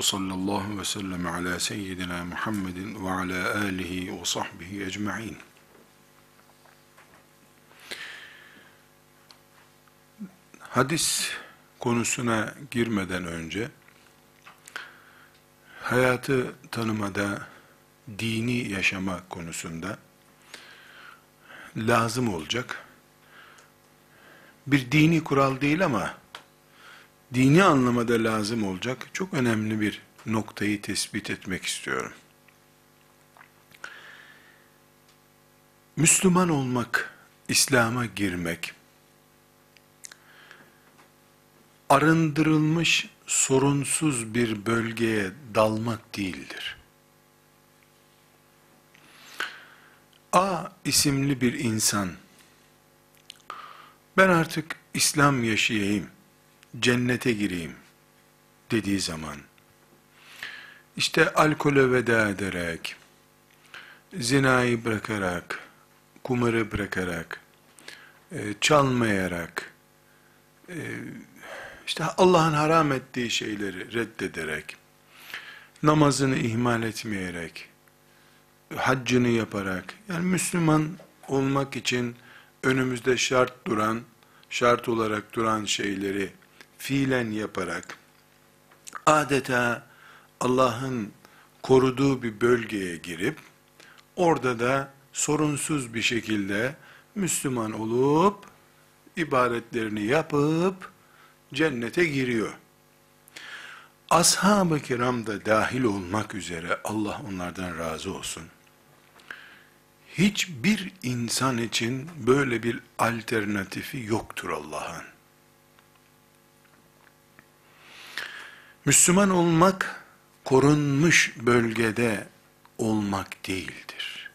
Ve sallallahu ve sellem ala seyyidina Muhammedin ve ala alihi ve sahbihi ecma'in. Hadis konusuna girmeden önce, hayatı tanımada, dini yaşama konusunda lazım olacak. Bir dini kural değil ama, dini anlamada lazım olacak çok önemli bir noktayı tespit etmek istiyorum. Müslüman olmak, İslam'a girmek, arındırılmış, sorunsuz bir bölgeye dalmak değildir. A isimli bir insan, ben artık İslam yaşayayım, cennete gireyim dediği zaman, işte alkole veda ederek, zinayı bırakarak, kumarı bırakarak, e, çalmayarak, e, işte Allah'ın haram ettiği şeyleri reddederek, namazını ihmal etmeyerek, haccını yaparak, yani Müslüman olmak için önümüzde şart duran, şart olarak duran şeyleri fiilen yaparak, adeta Allah'ın koruduğu bir bölgeye girip, orada da sorunsuz bir şekilde Müslüman olup, ibadetlerini yapıp, cennete giriyor. Ashab-ı kiram da dahil olmak üzere Allah onlardan razı olsun. Hiçbir insan için böyle bir alternatifi yoktur Allah'ın. Müslüman olmak, korunmuş bölgede olmak değildir.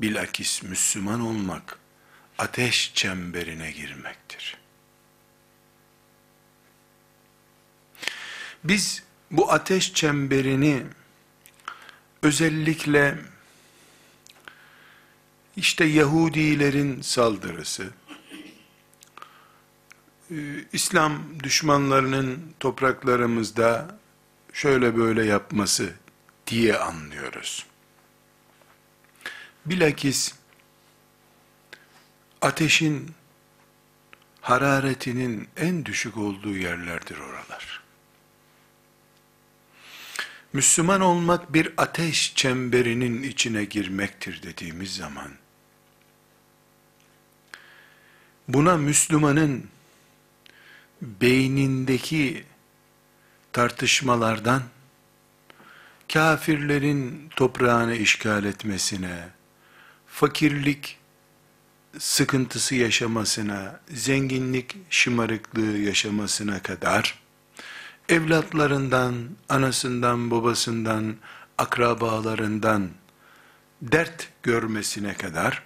Bilakis Müslüman olmak, ateş çemberine girmektir. Biz bu ateş çemberini özellikle işte Yahudilerin saldırısı, İslam düşmanlarının topraklarımızda şöyle böyle yapması diye anlıyoruz. Bilakis ateşin hararetinin en düşük olduğu yerlerdir oralar. Müslüman olmak bir ateş çemberinin içine girmektir dediğimiz zaman, buna Müslümanın beynindeki tartışmalardan, kafirlerin toprağını işgal etmesine, fakirlik sıkıntısı yaşamasına, zenginlik şımarıklığı yaşamasına kadar, evlatlarından, anasından, babasından, akrabalarından dert görmesine kadar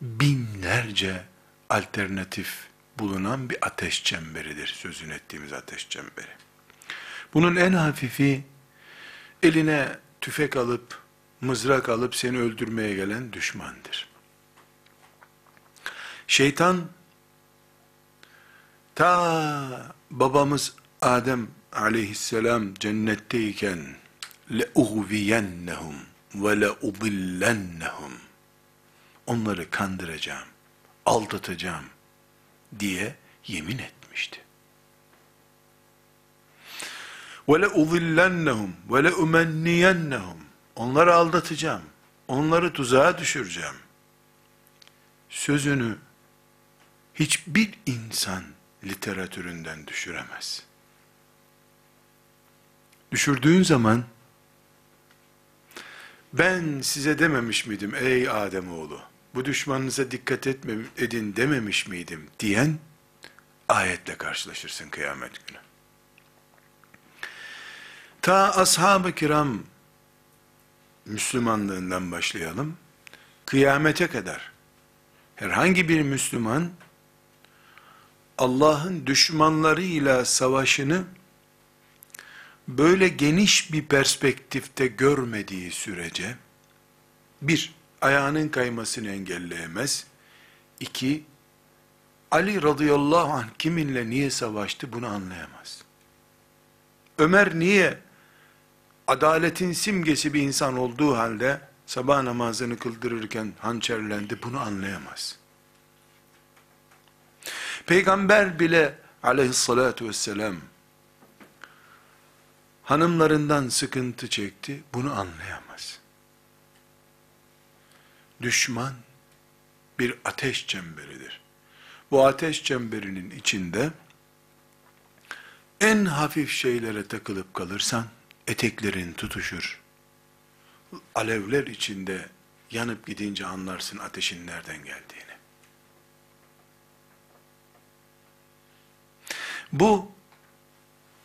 binlerce alternatif bulunan bir ateş çemberidir sözün ettiğimiz ateş çemberi. Bunun en hafifi eline tüfek alıp mızrak alıp seni öldürmeye gelen düşmandır. Şeytan ta babamız Adem aleyhisselam cennetteyken لَاُغْوِيَنَّهُمْ وَلَاُضِلَّنَّهُمْ Onları kandıracağım, aldatacağım diye yemin etmişti. Vele uzillennehum ve le umenniyennehum. Onları aldatacağım. Onları tuzağa düşüreceğim. Sözünü hiçbir insan literatüründen düşüremez. Düşürdüğün zaman ben size dememiş miydim ey Ademoğlu? oğlu? Bu düşmanınıza dikkat etme, edin dememiş miydim diyen, ayetle karşılaşırsın kıyamet günü. Ta ashab-ı kiram, Müslümanlığından başlayalım, kıyamete kadar, herhangi bir Müslüman, Allah'ın düşmanlarıyla savaşını böyle geniş bir perspektifte görmediği sürece bir, ayağının kaymasını engelleyemez. İki, Ali radıyallahu anh kiminle niye savaştı bunu anlayamaz. Ömer niye adaletin simgesi bir insan olduğu halde sabah namazını kıldırırken hançerlendi bunu anlayamaz. Peygamber bile aleyhissalatu vesselam hanımlarından sıkıntı çekti bunu anlayamaz. Düşman bir ateş çemberidir. Bu ateş çemberinin içinde en hafif şeylere takılıp kalırsan eteklerin tutuşur. Alevler içinde yanıp gidince anlarsın ateşin nereden geldiğini. Bu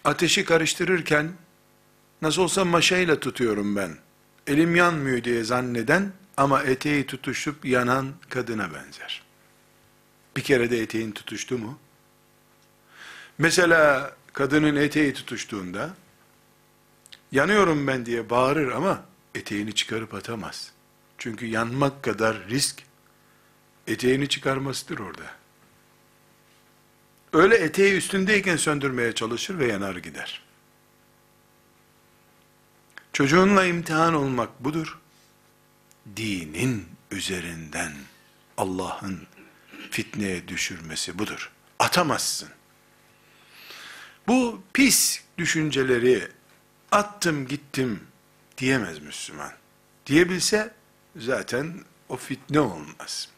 ateşi karıştırırken nasıl olsa maşayla tutuyorum ben. Elim yanmıyor diye zanneden ama eteği tutuşup yanan kadına benzer. Bir kere de eteğin tutuştu mu? Mesela kadının eteği tutuştuğunda yanıyorum ben diye bağırır ama eteğini çıkarıp atamaz. Çünkü yanmak kadar risk eteğini çıkarmasıdır orada. Öyle eteği üstündeyken söndürmeye çalışır ve yanar gider. Çocuğunla imtihan olmak budur. Dinin üzerinden Allah'ın fitneye düşürmesi budur. Atamazsın. Bu pis düşünceleri attım gittim diyemez Müslüman. Diyebilse zaten o fitne olmaz.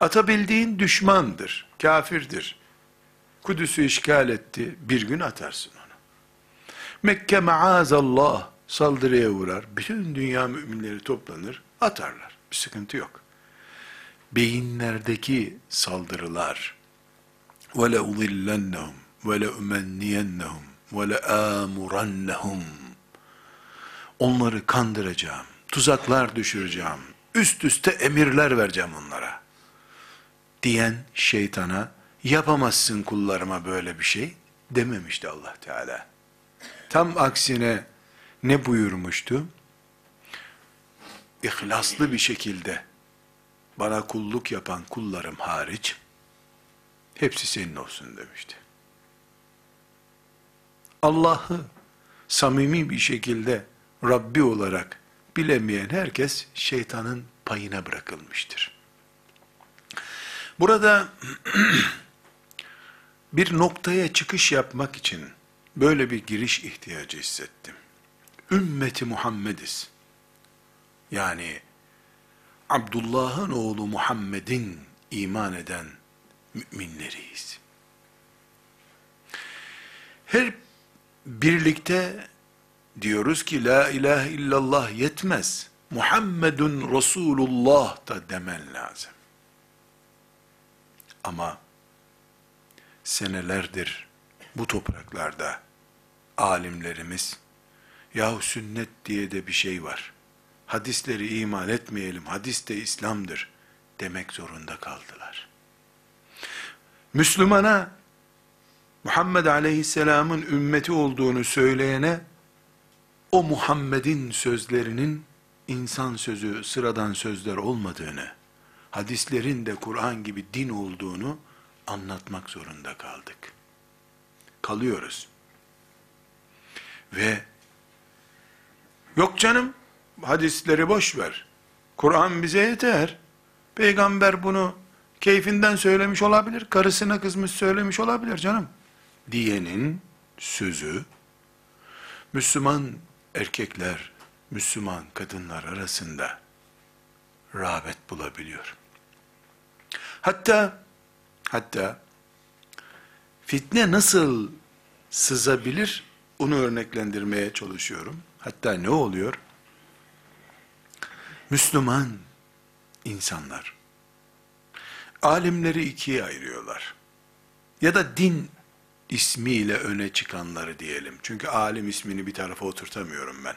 Atabildiğin düşmandır, kafirdir. Kudüs'ü işgal etti, bir gün atarsın onu. Mekke maazallah saldırıya uğrar, bütün dünya müminleri toplanır, atarlar. Bir sıkıntı yok. Beyinlerdeki saldırılar, وَلَاُضِلَّنَّهُمْ وَلَاُمَنِّيَنَّهُمْ وَلَآمُرَنَّهُمْ Onları kandıracağım, tuzaklar düşüreceğim, üst üste emirler vereceğim onlara. Diyen şeytana, yapamazsın kullarıma böyle bir şey, dememişti Allah Teala. Tam aksine ne buyurmuştu? İhlaslı bir şekilde bana kulluk yapan kullarım hariç hepsi senin olsun demişti. Allah'ı samimi bir şekilde Rabbi olarak bilemeyen herkes şeytanın payına bırakılmıştır. Burada bir noktaya çıkış yapmak için böyle bir giriş ihtiyacı hissettim. Ümmeti Muhammediz. Yani Abdullah'ın oğlu Muhammed'in iman eden müminleriyiz. Her birlikte diyoruz ki la ilahe illallah yetmez. Muhammedun Resulullah da demen lazım. Ama senelerdir bu topraklarda alimlerimiz yahu sünnet diye de bir şey var. Hadisleri iman etmeyelim, hadis de İslam'dır demek zorunda kaldılar. Müslümana Muhammed Aleyhisselam'ın ümmeti olduğunu söyleyene o Muhammed'in sözlerinin insan sözü, sıradan sözler olmadığını, hadislerin de Kur'an gibi din olduğunu anlatmak zorunda kaldık. Kalıyoruz. Ve yok canım, hadisleri boş ver. Kur'an bize yeter. Peygamber bunu keyfinden söylemiş olabilir, karısına kızmış söylemiş olabilir canım. Diyenin sözü, Müslüman erkekler, Müslüman kadınlar arasında rağbet bulabiliyor. Hatta, hatta fitne nasıl sızabilir onu örneklendirmeye çalışıyorum. Hatta ne oluyor? Müslüman insanlar alimleri ikiye ayırıyorlar. Ya da din ismiyle öne çıkanları diyelim. Çünkü alim ismini bir tarafa oturtamıyorum ben.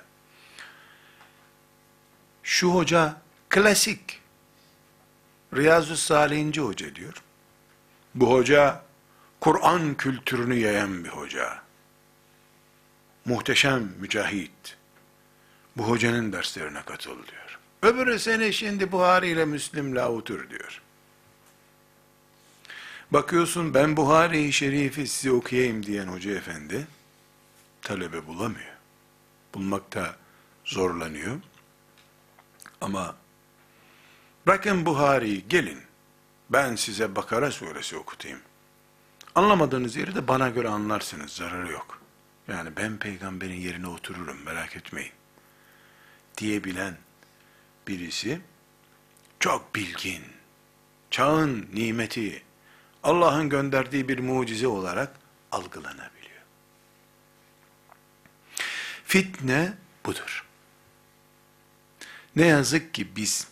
Şu hoca klasik Riyazu Salihinci hoca diyor. Bu hoca Kur'an kültürünü yayan bir hoca. Muhteşem mücahit. Bu hocanın derslerine katıl diyor. Öbürü seni şimdi Buhari ile Müslim'le otur diyor. Bakıyorsun ben Buhari-i Şerif'i size okuyayım diyen hoca efendi talebe bulamıyor. Bulmakta zorlanıyor. Ama bırakın Buhari'yi gelin ben size Bakara suresi okutayım. Anlamadığınız yeri de bana göre anlarsınız zararı yok. Yani ben peygamberin yerine otururum merak etmeyin. Diyebilen birisi çok bilgin, çağın nimeti, Allah'ın gönderdiği bir mucize olarak algılanabiliyor. Fitne budur. Ne yazık ki biz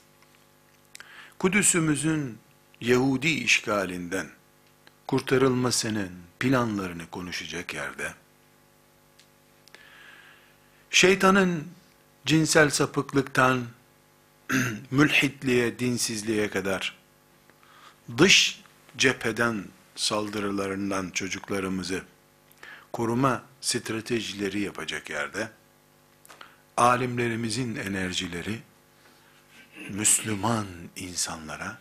Kudüs'ümüzün Yahudi işgalinden kurtarılmasının planlarını konuşacak yerde şeytanın cinsel sapıklıktan mülhitliğe, dinsizliğe kadar dış cepheden saldırılarından çocuklarımızı koruma stratejileri yapacak yerde alimlerimizin enerjileri Müslüman insanlara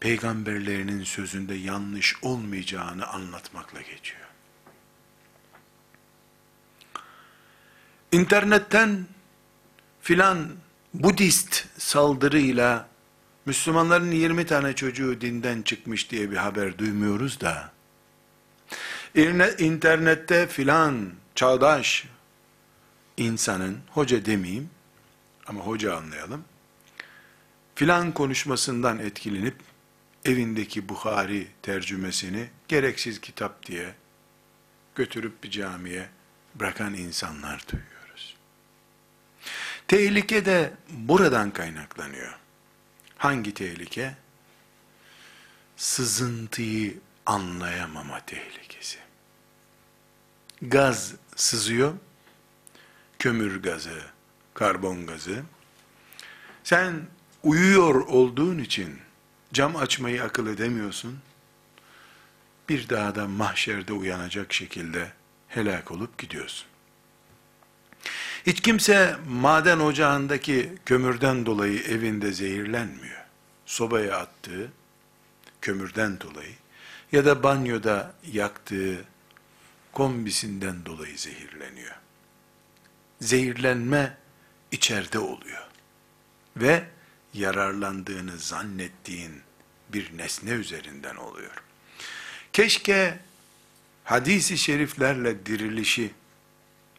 peygamberlerinin sözünde yanlış olmayacağını anlatmakla geçiyor. İnternetten filan Budist saldırıyla Müslümanların 20 tane çocuğu dinden çıkmış diye bir haber duymuyoruz da internette filan çağdaş insanın hoca demeyeyim ama hoca anlayalım filan konuşmasından etkilenip evindeki Bukhari tercümesini gereksiz kitap diye götürüp bir camiye bırakan insanlar duyuyoruz. Tehlike de buradan kaynaklanıyor. Hangi tehlike? Sızıntıyı anlayamama tehlikesi. Gaz sızıyor, kömür gazı, karbon gazı. Sen uyuyor olduğun için cam açmayı akıl edemiyorsun. Bir daha da mahşerde uyanacak şekilde helak olup gidiyorsun. Hiç kimse maden ocağındaki kömürden dolayı evinde zehirlenmiyor. Sobaya attığı kömürden dolayı ya da banyoda yaktığı kombisinden dolayı zehirleniyor. Zehirlenme içeride oluyor. Ve yararlandığını zannettiğin bir nesne üzerinden oluyor. Keşke hadisi şeriflerle dirilişi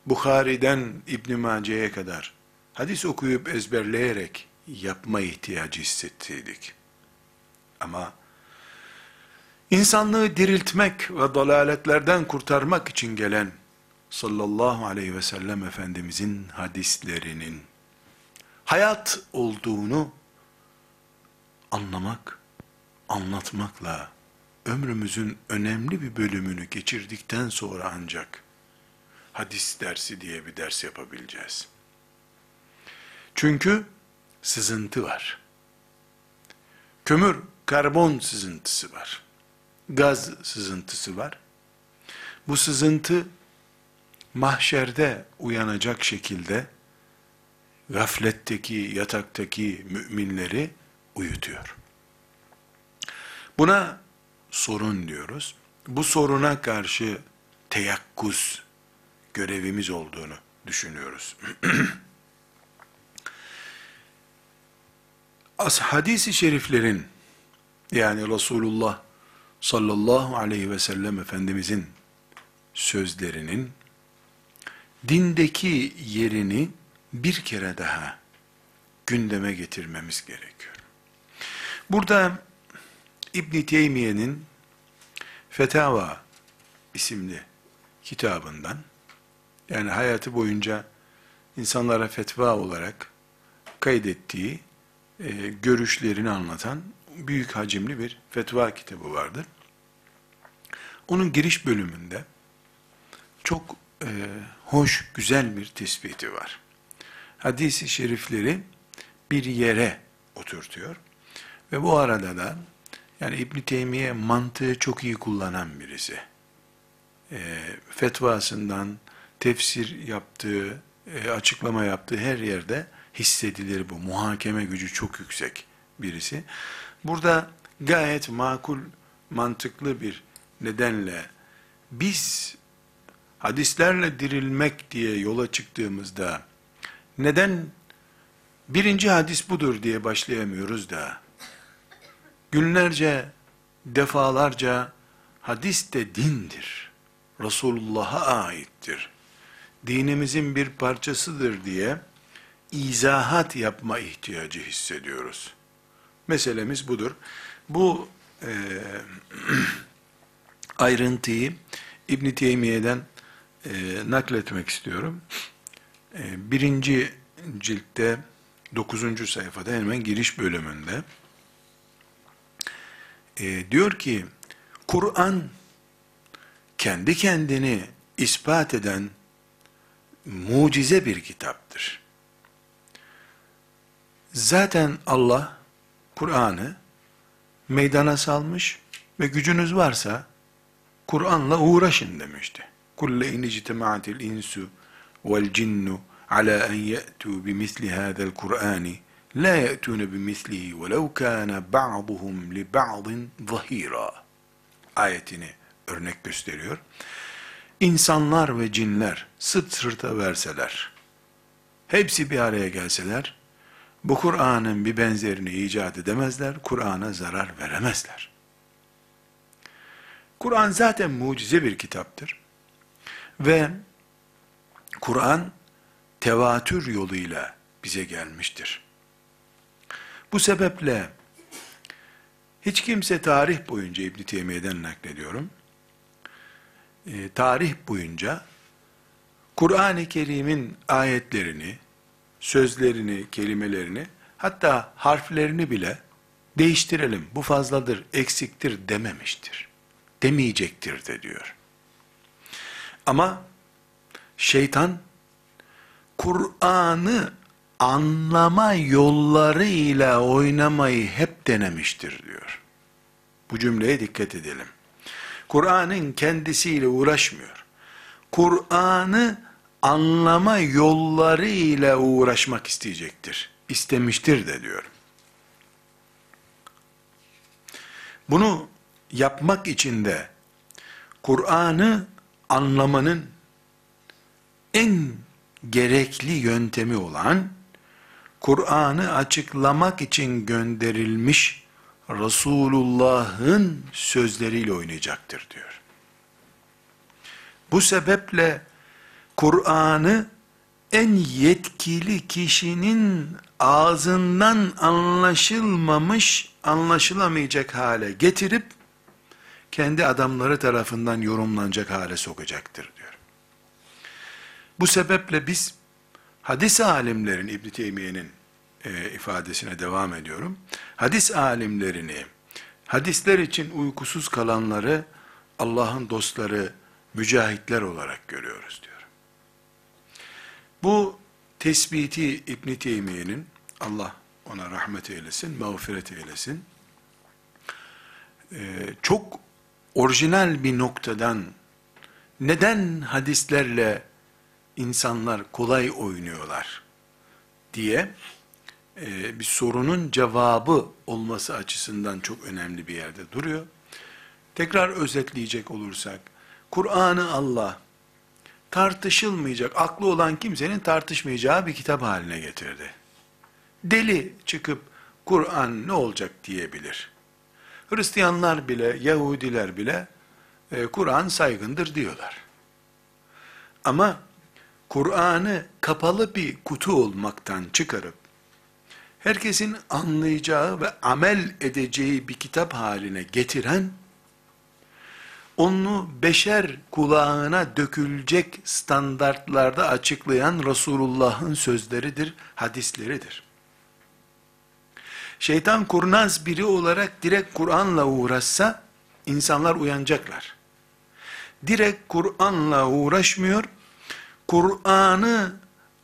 Bukhari'den İbn Mace'ye kadar hadis okuyup ezberleyerek yapma ihtiyacı hissettiydik. Ama insanlığı diriltmek ve dalaletlerden kurtarmak için gelen sallallahu aleyhi ve sellem Efendimizin hadislerinin hayat olduğunu anlamak, anlatmakla ömrümüzün önemli bir bölümünü geçirdikten sonra ancak hadis dersi diye bir ders yapabileceğiz. Çünkü sızıntı var. Kömür, karbon sızıntısı var. Gaz sızıntısı var. Bu sızıntı mahşerde uyanacak şekilde gafletteki, yataktaki müminleri uyutuyor. Buna sorun diyoruz. Bu soruna karşı teyakkuz görevimiz olduğunu düşünüyoruz. As hadisi şeriflerin yani Resulullah sallallahu aleyhi ve sellem Efendimizin sözlerinin dindeki yerini bir kere daha gündeme getirmemiz gerekiyor. Burada İbn Teymiye'nin Fetava isimli kitabından yani hayatı boyunca insanlara fetva olarak kaydettiği e, görüşlerini anlatan büyük hacimli bir fetva kitabı vardır. Onun giriş bölümünde çok e, hoş, güzel bir tespiti var. Hadis-i şerifleri bir yere oturtuyor. Ve bu arada da yani İbn Teymiye mantığı çok iyi kullanan birisi. E, fetvasından tefsir yaptığı, e, açıklama yaptığı her yerde hissedilir bu. Muhakeme gücü çok yüksek birisi. Burada gayet makul mantıklı bir nedenle biz hadislerle dirilmek diye yola çıktığımızda neden birinci hadis budur diye başlayamıyoruz da günlerce defalarca hadis de dindir. Resulullah'a aittir. Dinimizin bir parçasıdır diye izahat yapma ihtiyacı hissediyoruz. Meselemiz budur. Bu e, ayrıntıyı İbn Teymiye'den e, nakletmek istiyorum. E, birinci ciltte dokuzuncu sayfada hemen giriş bölümünde e, diyor ki Kur'an kendi kendini ispat eden mucize bir kitaptır. Zaten Allah Kur'an'ı meydana salmış ve gücünüz varsa Kur'an'la uğraşın demişti. Kulle in ictema'atil insu vel cinnu ala en ye'tu bimisli hada'l Kur'ani la ye'tune bimislihi velev kana ba'duhum li ba'din zahira. Ayetini örnek gösteriyor. İnsanlar ve cinler sırt sırta verseler, hepsi bir araya gelseler, bu Kur'an'ın bir benzerini icat edemezler, Kur'an'a zarar veremezler. Kur'an zaten mucize bir kitaptır. Ve Kur'an tevatür yoluyla bize gelmiştir. Bu sebeple hiç kimse tarih boyunca İbn Teymiye'den naklediyorum. E, tarih boyunca Kur'an-ı Kerim'in ayetlerini, sözlerini, kelimelerini, hatta harflerini bile değiştirelim, bu fazladır, eksiktir dememiştir. Demeyecektir de diyor. Ama şeytan Kur'an'ı anlama yollarıyla oynamayı hep denemiştir diyor. Bu cümleye dikkat edelim. Kur'an'ın kendisiyle uğraşmıyor. Kur'an'ı anlama yolları ile uğraşmak isteyecektir. İstemiştir de diyor. Bunu yapmak için de Kur'an'ı anlamanın en gerekli yöntemi olan Kur'an'ı açıklamak için gönderilmiş Resulullah'ın sözleriyle oynayacaktır diyor. Bu sebeple Kur'an'ı en yetkili kişinin ağzından anlaşılmamış, anlaşılamayacak hale getirip kendi adamları tarafından yorumlanacak hale sokacaktır diyor. Bu sebeple biz hadis alimlerin İbn Teymiye'nin e, ifadesine devam ediyorum. Hadis alimlerini, hadisler için uykusuz kalanları Allah'ın dostları, mücahitler olarak görüyoruz diyor. Bu tespiti İbn Teymiye'nin Allah ona rahmet eylesin, mağfiret eylesin. Ee, çok orijinal bir noktadan neden hadislerle insanlar kolay oynuyorlar diye e, bir sorunun cevabı olması açısından çok önemli bir yerde duruyor. Tekrar özetleyecek olursak, Kur'an'ı Allah tartışılmayacak, aklı olan kimsenin tartışmayacağı bir kitap haline getirdi. Deli çıkıp Kur'an ne olacak diyebilir. Hristiyanlar bile, Yahudiler bile e, Kur'an saygındır diyorlar. Ama Kur'an'ı kapalı bir kutu olmaktan çıkarıp herkesin anlayacağı ve amel edeceği bir kitap haline getiren onu beşer kulağına dökülecek standartlarda açıklayan Resulullah'ın sözleridir, hadisleridir. Şeytan kurnaz biri olarak direkt Kur'an'la uğraşsa, insanlar uyanacaklar. Direkt Kur'an'la uğraşmıyor, Kur'an'ı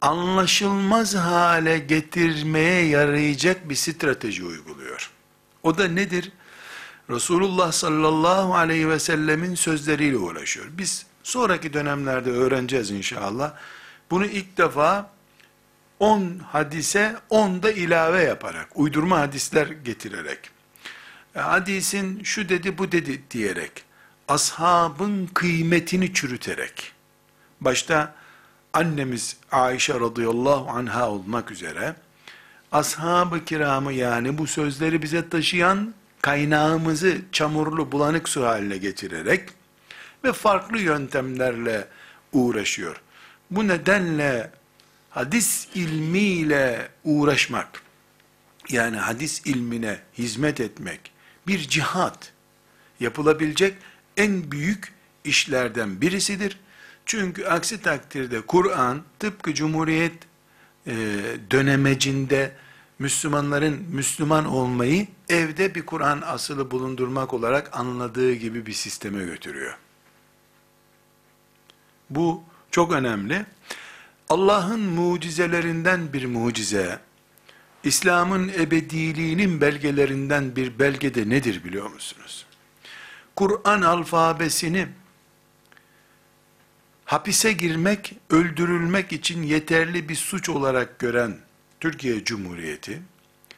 anlaşılmaz hale getirmeye yarayacak bir strateji uyguluyor. O da nedir? Resulullah sallallahu aleyhi ve sellemin sözleriyle uğraşıyor. Biz sonraki dönemlerde öğreneceğiz inşallah. Bunu ilk defa 10 hadise 10 da ilave yaparak, uydurma hadisler getirerek e, hadisin şu dedi bu dedi diyerek, ashabın kıymetini çürüterek, başta annemiz Ayşe radıyallahu anha olmak üzere, ashab-ı kiramı yani bu sözleri bize taşıyan kaynağımızı çamurlu bulanık su haline getirerek ve farklı yöntemlerle uğraşıyor. Bu nedenle hadis ilmiyle uğraşmak, yani hadis ilmine hizmet etmek, bir cihat yapılabilecek en büyük işlerden birisidir. Çünkü aksi takdirde Kur'an tıpkı Cumhuriyet e, dönemecinde Müslümanların Müslüman olmayı evde bir Kur'an asılı bulundurmak olarak anladığı gibi bir sisteme götürüyor. Bu çok önemli. Allah'ın mucizelerinden bir mucize, İslam'ın ebediliğinin belgelerinden bir belge de nedir biliyor musunuz? Kur'an alfabesini hapise girmek, öldürülmek için yeterli bir suç olarak gören Türkiye Cumhuriyeti,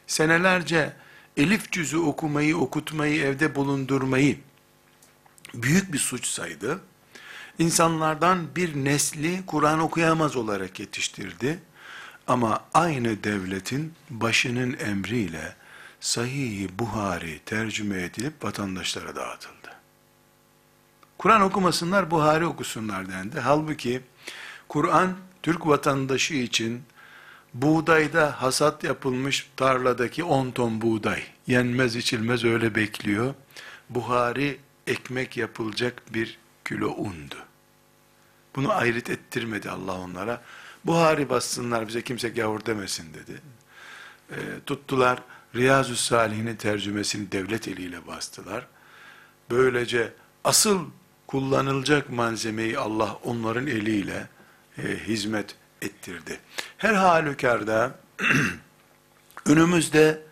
senelerce elif cüzü okumayı, okutmayı, evde bulundurmayı büyük bir suç saydı. İnsanlardan bir nesli Kur'an okuyamaz olarak yetiştirdi. Ama aynı devletin başının emriyle Sahih-i Buhari tercüme edilip vatandaşlara dağıtıldı. Kur'an okumasınlar, Buhari okusunlar dendi. Halbuki Kur'an Türk vatandaşı için buğdayda hasat yapılmış tarladaki 10 ton buğday yenmez içilmez öyle bekliyor. Buhari ekmek yapılacak bir kilo undu. Bunu ayrıt ettirmedi Allah onlara. Buhari bassınlar bize kimse gavur demesin dedi. E, tuttular Riyazu Salih'in tercümesini devlet eliyle bastılar. Böylece asıl kullanılacak malzemeyi Allah onların eliyle e, hizmet ettirdi. Her halükarda önümüzde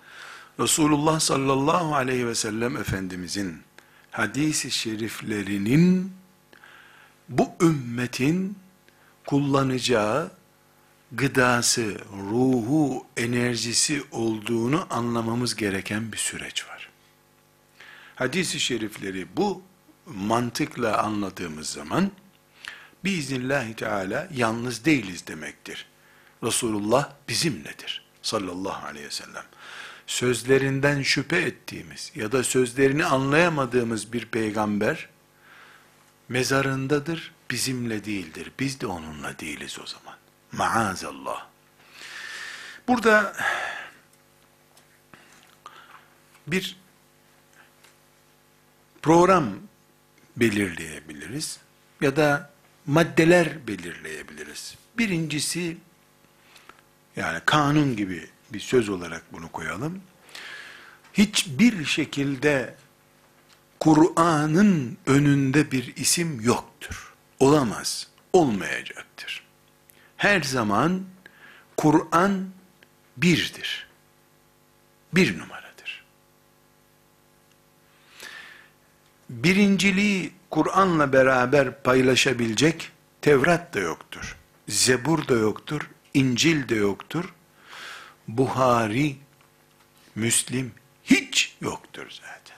Resulullah sallallahu aleyhi ve sellem Efendimizin hadisi şeriflerinin bu ümmetin kullanacağı gıdası, ruhu, enerjisi olduğunu anlamamız gereken bir süreç var. Hadis-i şerifleri bu mantıkla anladığımız zaman biiznillahü teala yalnız değiliz demektir. Resulullah bizimledir sallallahu aleyhi ve sellem. Sözlerinden şüphe ettiğimiz ya da sözlerini anlayamadığımız bir peygamber mezarındadır, bizimle değildir. Biz de onunla değiliz o zaman. Maazallah. Burada bir program belirleyebiliriz ya da maddeler belirleyebiliriz. Birincisi yani kanun gibi bir söz olarak bunu koyalım. Hiçbir şekilde Kur'an'ın önünde bir isim yoktur. Olamaz, olmayacaktır. Her zaman Kur'an birdir. Bir numaradır. Birinciliği Kur'an'la beraber paylaşabilecek Tevrat da yoktur. Zebur da yoktur. İncil de yoktur. Buhari, Müslim hiç yoktur zaten.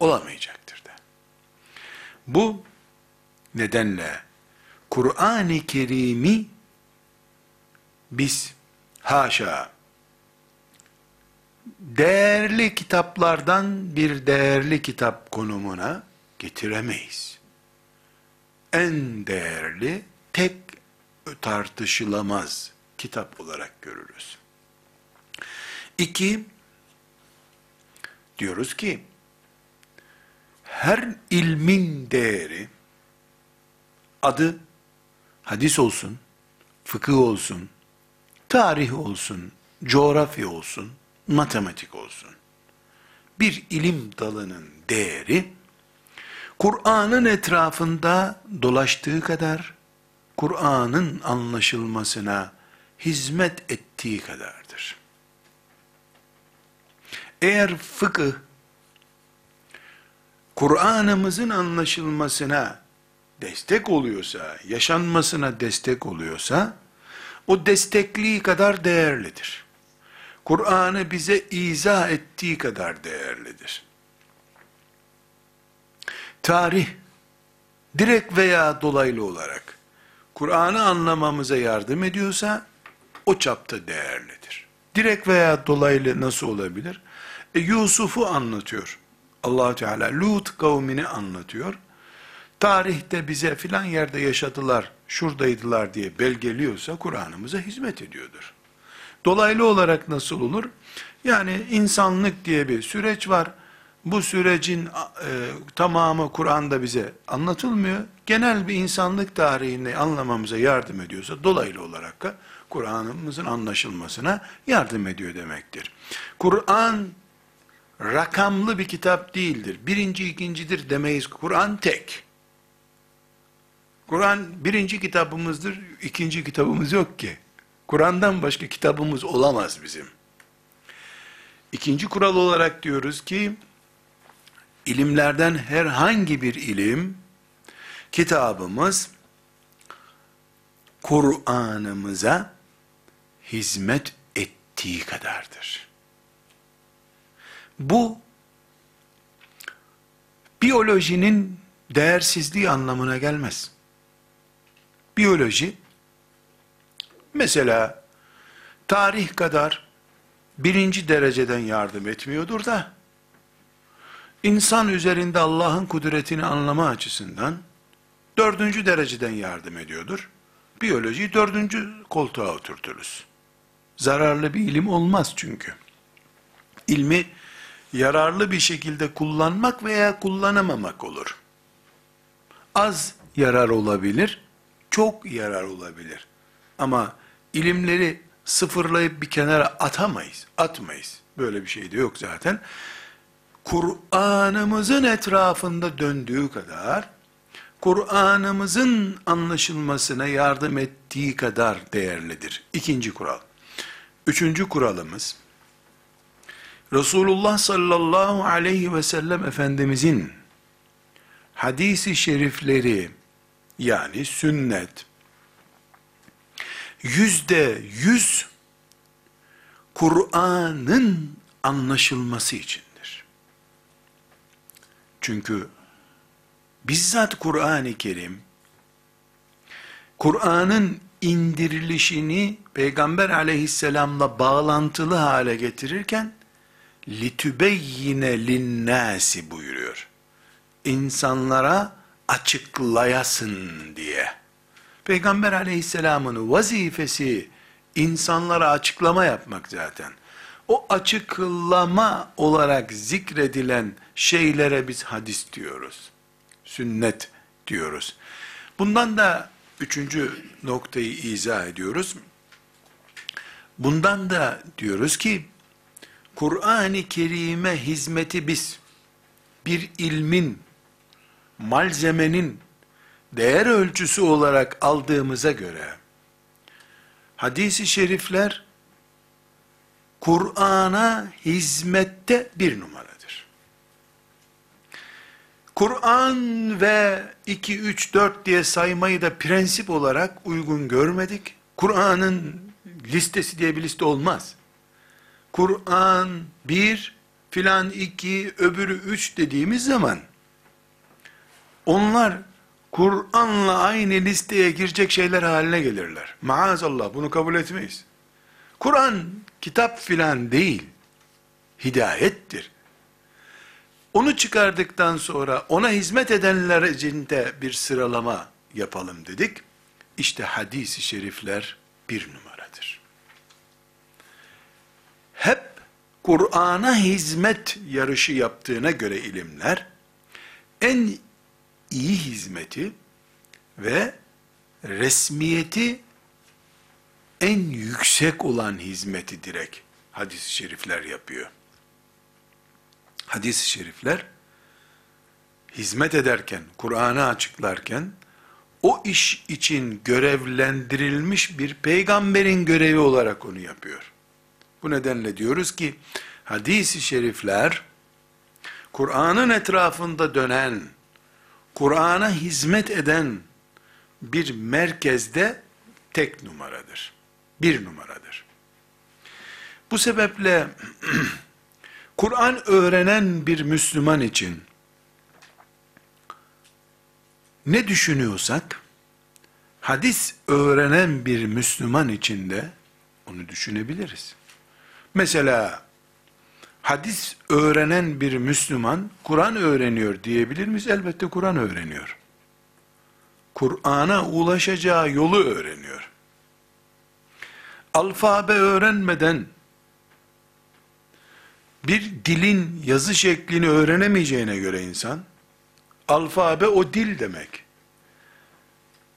Olamayacaktır da. Bu nedenle Kur'an-ı Kerim'i biz haşa değerli kitaplardan bir değerli kitap konumuna getiremeyiz. En değerli, tek tartışılamaz kitap olarak görürüz. İki, diyoruz ki, her ilmin değeri, adı hadis olsun, fıkıh olsun, tarih olsun, coğrafya olsun, matematik olsun. Bir ilim dalının değeri, Kur'an'ın etrafında dolaştığı kadar, Kur'an'ın anlaşılmasına hizmet ettiği kadardır. Eğer fıkıh, Kur'an'ımızın anlaşılmasına destek oluyorsa, yaşanmasına destek oluyorsa, o destekliği kadar değerlidir. Kur'an'ı bize izah ettiği kadar değerlidir. tarih direkt veya dolaylı olarak Kur'an'ı anlamamıza yardım ediyorsa o çapta değerlidir. Direkt veya dolaylı nasıl olabilir? E, Yusuf'u anlatıyor. allah Teala Lut kavmini anlatıyor. Tarihte bize filan yerde yaşadılar, şuradaydılar diye belgeliyorsa Kur'an'ımıza hizmet ediyordur. Dolaylı olarak nasıl olur? Yani insanlık diye bir süreç var. Bu sürecin e, tamamı Kur'an'da bize anlatılmıyor. Genel bir insanlık tarihini anlamamıza yardım ediyorsa dolaylı olarak da Kur'an'ımızın anlaşılmasına yardım ediyor demektir. Kur'an rakamlı bir kitap değildir. Birinci, ikincidir demeyiz. Kur'an tek. Kur'an birinci kitabımızdır, ikinci kitabımız yok ki. Kur'an'dan başka kitabımız olamaz bizim. İkinci kural olarak diyoruz ki, ilimlerden herhangi bir ilim, kitabımız, Kur'an'ımıza hizmet ettiği kadardır. Bu, biyolojinin değersizliği anlamına gelmez. Biyoloji, mesela tarih kadar birinci dereceden yardım etmiyordur da, insan üzerinde Allah'ın kudretini anlama açısından, dördüncü dereceden yardım ediyordur. Biyolojiyi dördüncü koltuğa oturturuz. Zararlı bir ilim olmaz çünkü. İlmi yararlı bir şekilde kullanmak veya kullanamamak olur. Az yarar olabilir, çok yarar olabilir. Ama ilimleri sıfırlayıp bir kenara atamayız, atmayız. Böyle bir şey de yok zaten. Kur'an'ımızın etrafında döndüğü kadar, Kur'an'ımızın anlaşılmasına yardım ettiği kadar değerlidir. İkinci kural. Üçüncü kuralımız, Resulullah sallallahu aleyhi ve sellem Efendimizin hadisi şerifleri, yani sünnet, yüzde yüz Kur'an'ın anlaşılması içindir. Çünkü bizzat Kur'an-ı Kerim, Kur'an'ın indirilişini Peygamber aleyhisselamla bağlantılı hale getirirken, litübeyyine linnâsi buyuruyor. İnsanlara açıklayasın diye. Peygamber aleyhisselamın vazifesi insanlara açıklama yapmak zaten. O açıklama olarak zikredilen şeylere biz hadis diyoruz. Sünnet diyoruz. Bundan da üçüncü noktayı izah ediyoruz. Bundan da diyoruz ki, Kur'an-ı Kerim'e hizmeti biz, bir ilmin, malzemenin, değer ölçüsü olarak aldığımıza göre, hadisi şerifler, Kur'an'a hizmette bir numaradır. Kur'an ve 2, 3, 4 diye saymayı da prensip olarak uygun görmedik. Kur'an'ın listesi diye bir liste olmaz. Kur'an bir, filan iki, öbürü üç dediğimiz zaman, onlar Kur'an'la aynı listeye girecek şeyler haline gelirler. Maazallah bunu kabul etmeyiz. Kur'an kitap filan değil, hidayettir. Onu çıkardıktan sonra ona hizmet edenler içinde bir sıralama yapalım dedik. İşte hadisi şerifler bir numaradır. Hep Kur'an'a hizmet yarışı yaptığına göre ilimler, en iyi hizmeti ve resmiyeti en yüksek olan hizmeti direkt hadis-i şerifler yapıyor. Hadis-i şerifler hizmet ederken, Kur'an'ı açıklarken o iş için görevlendirilmiş bir peygamberin görevi olarak onu yapıyor. Bu nedenle diyoruz ki hadis-i şerifler Kur'an'ın etrafında dönen Kur'an'a hizmet eden bir merkezde tek numaradır. Bir numaradır. Bu sebeple Kur'an öğrenen bir Müslüman için ne düşünüyorsak, hadis öğrenen bir Müslüman içinde onu düşünebiliriz. Mesela hadis öğrenen bir Müslüman Kur'an öğreniyor diyebilir miyiz? Elbette Kur'an öğreniyor. Kur'an'a ulaşacağı yolu öğreniyor. Alfabe öğrenmeden bir dilin yazı şeklini öğrenemeyeceğine göre insan, alfabe o dil demek.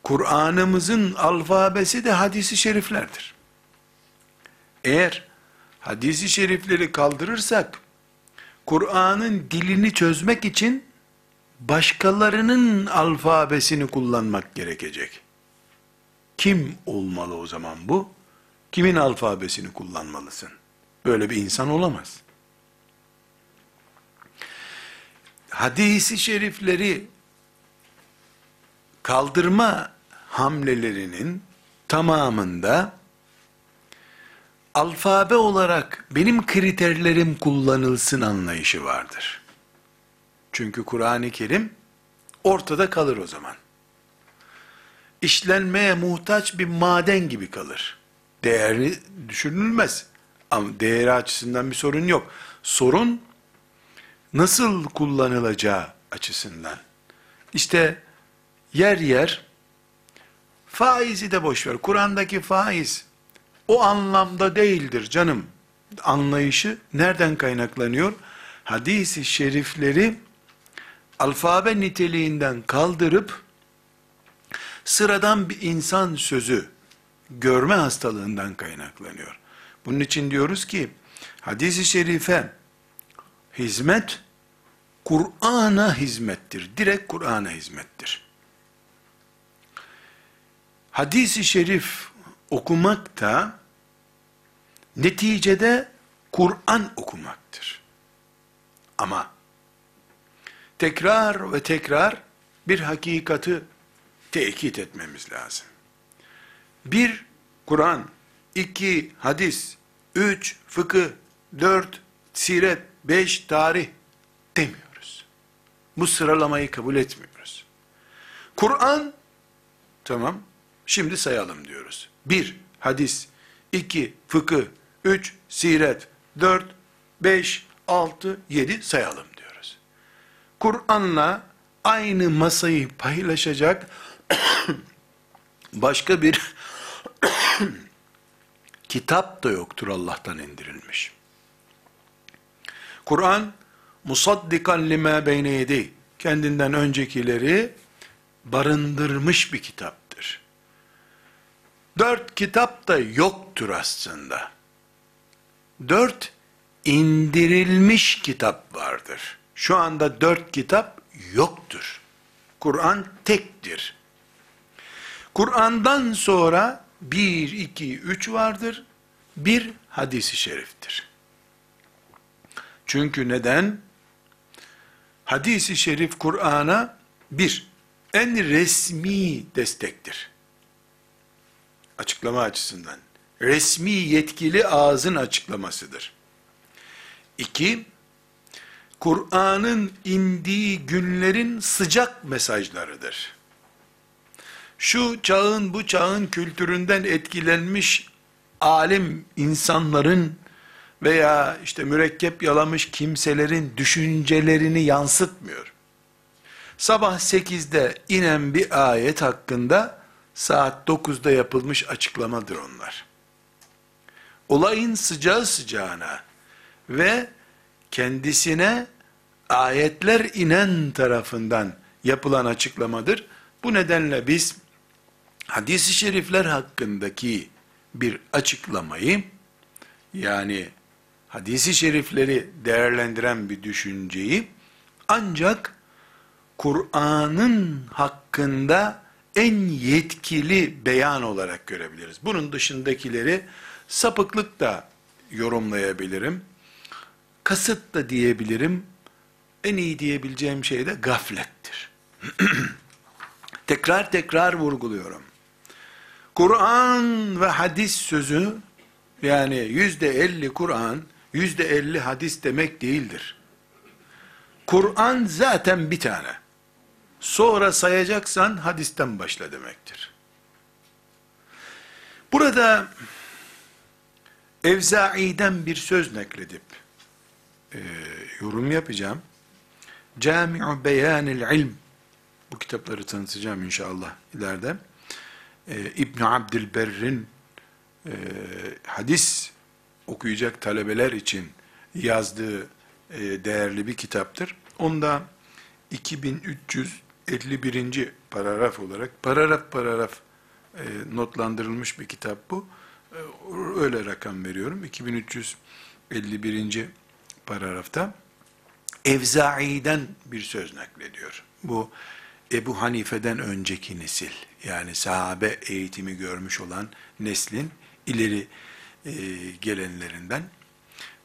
Kur'an'ımızın alfabesi de hadisi şeriflerdir. Eğer hadisi şerifleri kaldırırsak, Kur'an'ın dilini çözmek için başkalarının alfabesini kullanmak gerekecek. Kim olmalı o zaman bu? Kimin alfabesini kullanmalısın? Böyle bir insan olamaz. Hadisi şerifleri kaldırma hamlelerinin tamamında alfabe olarak benim kriterlerim kullanılsın anlayışı vardır. Çünkü Kur'an-ı Kerim ortada kalır o zaman. İşlenmeye muhtaç bir maden gibi kalır. Değerli düşünülmez. Ama değeri açısından bir sorun yok. Sorun nasıl kullanılacağı açısından. İşte yer yer faizi de boş ver. Kur'an'daki faiz o anlamda değildir canım. Anlayışı nereden kaynaklanıyor? Hadisi şerifleri alfabe niteliğinden kaldırıp sıradan bir insan sözü görme hastalığından kaynaklanıyor. Bunun için diyoruz ki hadisi şerife hizmet Kur'an'a hizmettir. Direkt Kur'an'a hizmettir. Hadisi şerif okumak da neticede Kur'an okumaktır. Ama tekrar ve tekrar bir hakikati tekit etmemiz lazım. Bir, Kur'an, iki, hadis, üç, fıkıh, dört, siret, beş, tarih demiyoruz. Bu sıralamayı kabul etmiyoruz. Kur'an, tamam, şimdi sayalım diyoruz. Bir, hadis, iki, fıkıh, üç, siret, dört, beş, altı, yedi sayalım diyoruz. Kur'an'la aynı masayı paylaşacak başka bir kitap da yoktur Allah'tan indirilmiş. Kur'an musaddikan lima beyne yedi kendinden öncekileri barındırmış bir kitaptır. Dört kitap da yoktur aslında. Dört indirilmiş kitap vardır. Şu anda dört kitap yoktur. Kur'an tektir. Kur'an'dan sonra bir, iki, üç vardır. Bir hadisi şeriftir. Çünkü neden? Hadisi şerif Kur'an'a bir, en resmi destektir. Açıklama açısından. Resmi yetkili ağzın açıklamasıdır. İki, Kur'an'ın indiği günlerin sıcak mesajlarıdır. Şu çağın bu çağın kültüründen etkilenmiş alim insanların veya işte mürekkep yalamış kimselerin düşüncelerini yansıtmıyor. Sabah 8'de inen bir ayet hakkında saat 9'da yapılmış açıklamadır onlar. Olayın sıcağı sıcağına ve kendisine ayetler inen tarafından yapılan açıklamadır. Bu nedenle biz hadis-i şerifler hakkındaki bir açıklamayı yani hadisi şerifleri değerlendiren bir düşünceyi ancak Kur'an'ın hakkında en yetkili beyan olarak görebiliriz. Bunun dışındakileri sapıklık da yorumlayabilirim. Kasıt da diyebilirim. En iyi diyebileceğim şey de gaflettir. tekrar tekrar vurguluyorum. Kur'an ve hadis sözü yani yüzde elli Kur'an, yüzde elli hadis demek değildir. Kur'an zaten bir tane. sonra sayacaksan hadisten başla demektir. Burada Evza'i'den bir söz nakledip e, yorum yapacağım. Cami'u Beyanil İlm bu kitapları tanıtacağım inşallah ileride. E, İbn Abdülberr'in e, hadis okuyacak talebeler için yazdığı e, değerli bir kitaptır. Onda 2351. paragraf olarak paragraf paragraf e, notlandırılmış bir kitap bu. E, öyle rakam veriyorum. 2351. paragrafta Evza'i'den bir söz naklediyor. Bu Ebu Hanife'den önceki nesil, yani sahabe eğitimi görmüş olan neslin ileri e, gelenlerinden.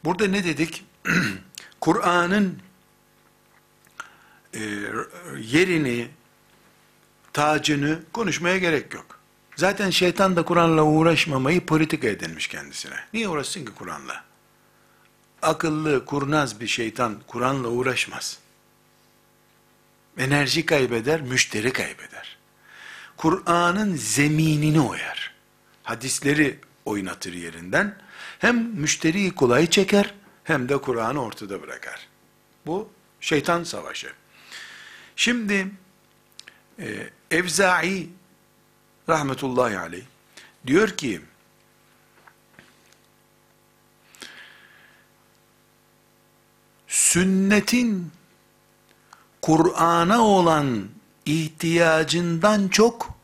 Burada ne dedik? Kur'an'ın e, yerini, tacını konuşmaya gerek yok. Zaten şeytan da Kur'an'la uğraşmamayı politika edinmiş kendisine. Niye uğraşsın ki Kur'an'la? Akıllı, kurnaz bir şeytan Kur'an'la uğraşmaz. Enerji kaybeder, müşteri kaybeder. Kur'an'ın zeminini oyar. Hadisleri oynatır yerinden. Hem müşteriyi kolay çeker, hem de Kur'an'ı ortada bırakar. Bu şeytan savaşı. Şimdi e, Evza'i rahmetullahi aleyh diyor ki sünnetin Kur'an'a olan ihtiyacından çok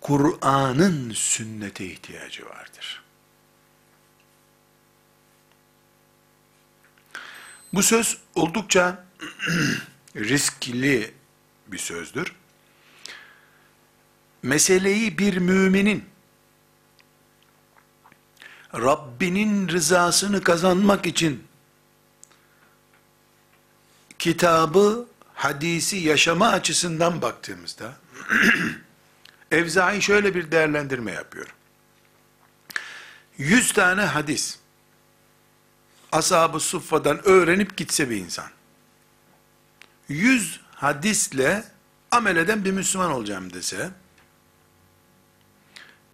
Kur'an'ın sünnete ihtiyacı vardır. Bu söz oldukça riskli bir sözdür. Meseleyi bir müminin Rabbinin rızasını kazanmak için kitabı, hadisi yaşama açısından baktığımızda Evzai şöyle bir değerlendirme yapıyor. Yüz tane hadis ashab-ı suffadan öğrenip gitse bir insan yüz hadisle amel eden bir Müslüman olacağım dese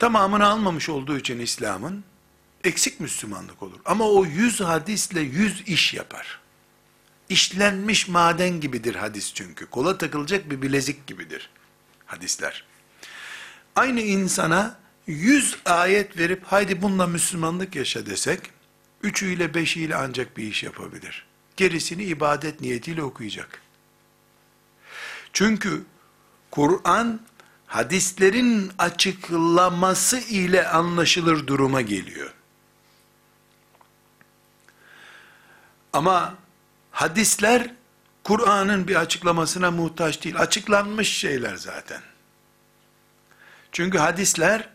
tamamını almamış olduğu için İslam'ın eksik Müslümanlık olur. Ama o yüz hadisle yüz iş yapar. İşlenmiş maden gibidir hadis çünkü. Kola takılacak bir bilezik gibidir hadisler. Aynı insana yüz ayet verip haydi bununla Müslümanlık yaşa desek, üçüyle beşiyle ancak bir iş yapabilir. Gerisini ibadet niyetiyle okuyacak. Çünkü Kur'an hadislerin açıklaması ile anlaşılır duruma geliyor. Ama hadisler Kur'an'ın bir açıklamasına muhtaç değil. Açıklanmış şeyler zaten. Çünkü hadisler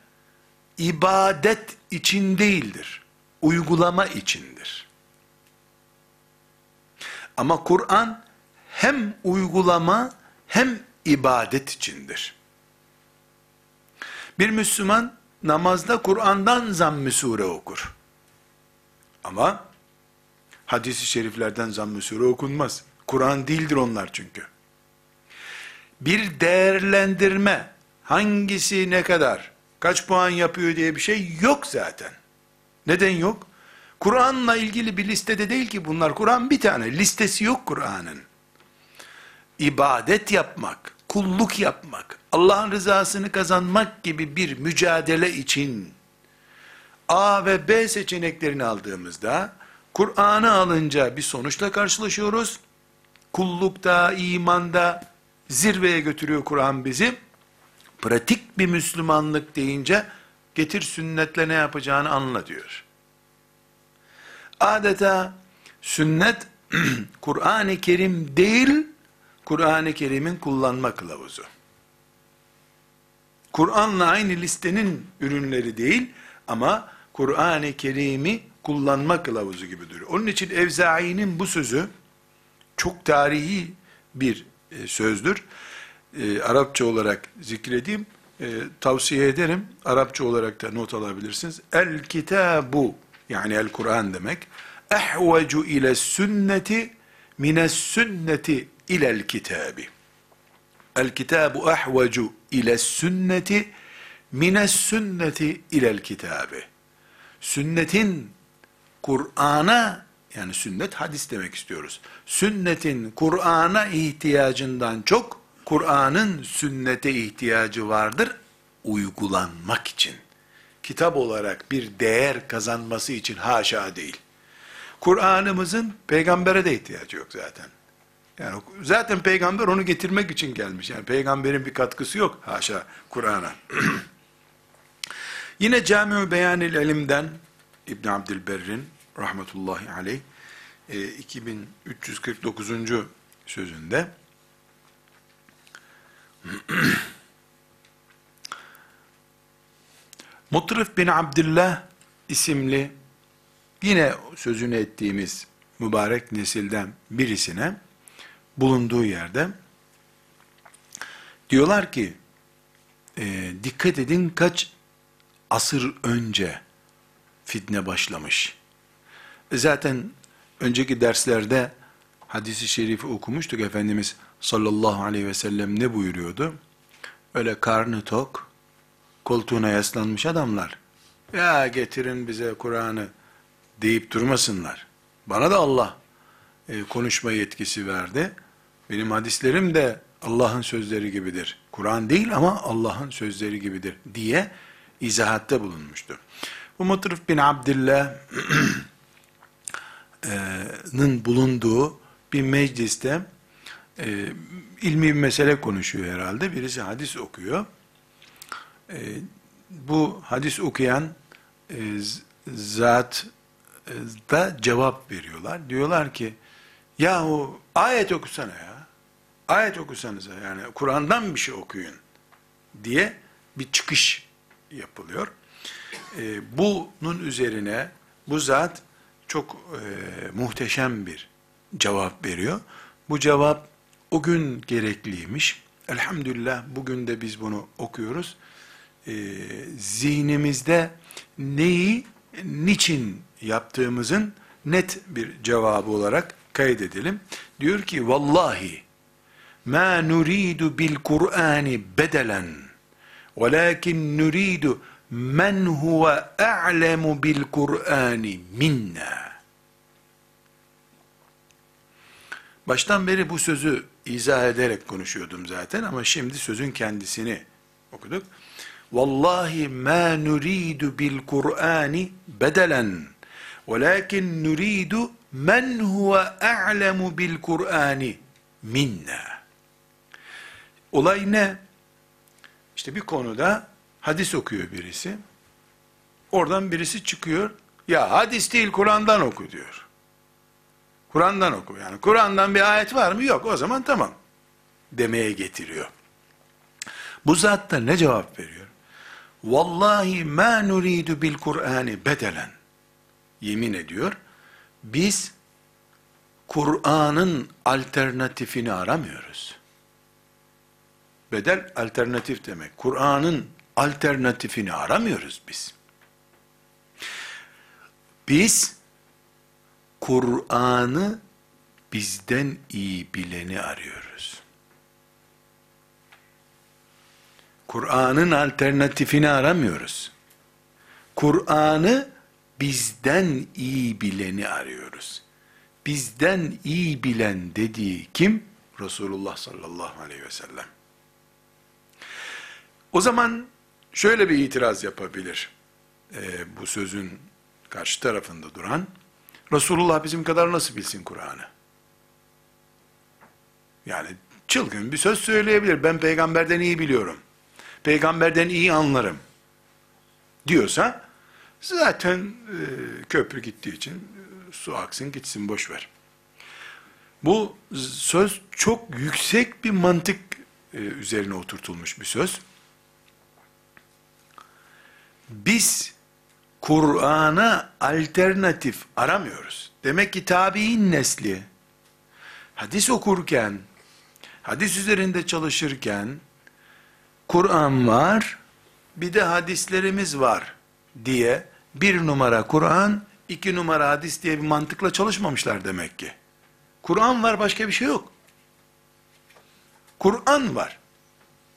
ibadet için değildir. Uygulama içindir. Ama Kur'an hem uygulama hem ibadet içindir. Bir Müslüman namazda Kur'an'dan zamm-ı sure okur. Ama hadisi şeriflerden zamm-ı sure okunmaz. Kur'an değildir onlar çünkü. Bir değerlendirme, hangisi ne kadar, kaç puan yapıyor diye bir şey yok zaten. Neden yok? Kur'an'la ilgili bir listede değil ki bunlar. Kur'an bir tane, listesi yok Kur'an'ın. İbadet yapmak, kulluk yapmak, Allah'ın rızasını kazanmak gibi bir mücadele için A ve B seçeneklerini aldığımızda Kur'an'ı alınca bir sonuçla karşılaşıyoruz. Kullukta, imanda zirveye götürüyor Kur'an bizi. Pratik bir Müslümanlık deyince getir sünnetle ne yapacağını anla diyor. Adeta sünnet Kur'an-ı Kerim değil, Kur'an-ı Kerim'in kullanma kılavuzu. Kur'an'la aynı listenin ürünleri değil ama Kur'an-ı Kerim'i kullanma kılavuzu gibi duruyor. Onun için Evzai'nin bu sözü çok tarihi bir e, sözdür. E, Arapça olarak zikredeyim. E, tavsiye ederim. Arapça olarak da not alabilirsiniz. El kitabu yani el Kur'an demek. Ehvecu ile sünneti mines sünneti ilel kitabi. El kitabu ahvacu ile sünneti mines sünneti ilel kitabi. Sünnetin Kur'an'a yani sünnet hadis demek istiyoruz. Sünnetin Kur'an'a ihtiyacından çok Kur'an'ın sünnete ihtiyacı vardır uygulanmak için. Kitap olarak bir değer kazanması için haşa değil. Kur'an'ımızın peygambere de ihtiyacı yok zaten. Yani zaten peygamber onu getirmek için gelmiş. Yani peygamberin bir katkısı yok haşa Kur'an'a. Yine Cami-ü Beyanil Elim'den İbn Abdülberr'in rahmetullahi aleyh e, 2349. sözünde Mutrif bin Abdullah isimli yine sözünü ettiğimiz mübarek nesilden birisine bulunduğu yerde diyorlar ki e, dikkat edin kaç asır önce fitne başlamış. E zaten önceki derslerde hadisi şerifi okumuştuk. Efendimiz sallallahu aleyhi ve sellem ne buyuruyordu? Öyle karnı tok, koltuğuna yaslanmış adamlar. Ya getirin bize Kur'an'ı deyip durmasınlar. Bana da Allah e, konuşma yetkisi verdi. Benim hadislerim de Allah'ın sözleri gibidir. Kur'an değil ama Allah'ın sözleri gibidir diye izahatta bulunmuştur. Bu Mutrif bin Abdillah'ın bulunduğu bir mecliste e, ilmi bir mesele konuşuyor herhalde. Birisi hadis okuyor. E, bu hadis okuyan e, zat e, da cevap veriyorlar. Diyorlar ki yahu ayet okusana ya. Ayet okusanıza yani Kur'an'dan bir şey okuyun diye bir çıkış yapılıyor. E, bunun üzerine bu zat çok e, muhteşem bir cevap veriyor. Bu cevap o gün gerekliymiş. Elhamdülillah bugün de biz bunu okuyoruz. E, zihnimizde neyi, niçin yaptığımızın net bir cevabı olarak kaydedelim. Diyor ki vallahi bil Kur'ani bedelen velakin nuridu men huve a'lemu bil Kur'ani minna. Baştan beri bu sözü izah ederek konuşuyordum zaten ama şimdi sözün kendisini okuduk. Vallahi ma nuridu bil Kur'ani bedelen velakin nuridu men huve a'lemu bil Kur'ani minna. Olay ne? İşte bir konuda hadis okuyor birisi. Oradan birisi çıkıyor. Ya hadis değil Kur'an'dan oku diyor. Kur'an'dan oku. Yani Kur'an'dan bir ayet var mı? Yok. O zaman tamam. Demeye getiriyor. Bu zat da ne cevap veriyor? Vallahi ma nuridu bil Kur'ani bedelen. Yemin ediyor. Biz Kur'an'ın alternatifini aramıyoruz. Bedel alternatif demek. Kur'an'ın alternatifini aramıyoruz biz. Biz Kur'an'ı bizden iyi bileni arıyoruz. Kur'an'ın alternatifini aramıyoruz. Kur'an'ı bizden iyi bileni arıyoruz. Bizden iyi bilen dediği kim? Resulullah sallallahu aleyhi ve sellem. O zaman şöyle bir itiraz yapabilir e, bu sözün karşı tarafında duran. Resulullah bizim kadar nasıl bilsin Kur'an'ı? Yani çılgın bir söz söyleyebilir. Ben peygamberden iyi biliyorum. Peygamberden iyi anlarım. Diyorsa zaten e, köprü gittiği için e, su aksın gitsin boş ver. Bu söz çok yüksek bir mantık e, üzerine oturtulmuş bir söz. Biz Kur'an'a alternatif aramıyoruz. Demek ki tabi'in nesli hadis okurken, hadis üzerinde çalışırken Kur'an var, bir de hadislerimiz var diye bir numara Kur'an, iki numara hadis diye bir mantıkla çalışmamışlar demek ki. Kur'an var başka bir şey yok. Kur'an var.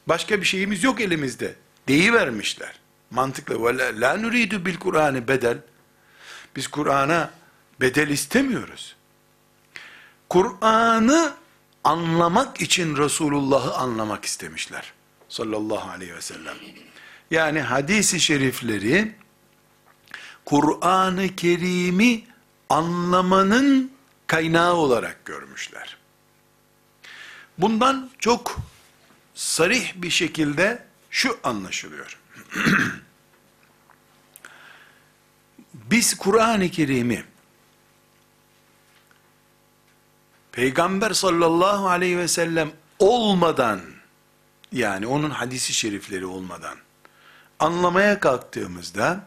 Başka bir şeyimiz yok elimizde. Deyivermişler. Mantıklı. Ve la, nuridu bil Kur'an'ı bedel. Biz Kur'an'a bedel istemiyoruz. Kur'an'ı anlamak için Resulullah'ı anlamak istemişler. Sallallahu aleyhi ve sellem. Yani hadisi şerifleri Kur'an-ı Kerim'i anlamanın kaynağı olarak görmüşler. Bundan çok sarih bir şekilde şu anlaşılıyor. Biz Kur'an-ı Kerim'i Peygamber sallallahu aleyhi ve sellem olmadan yani onun hadisi şerifleri olmadan anlamaya kalktığımızda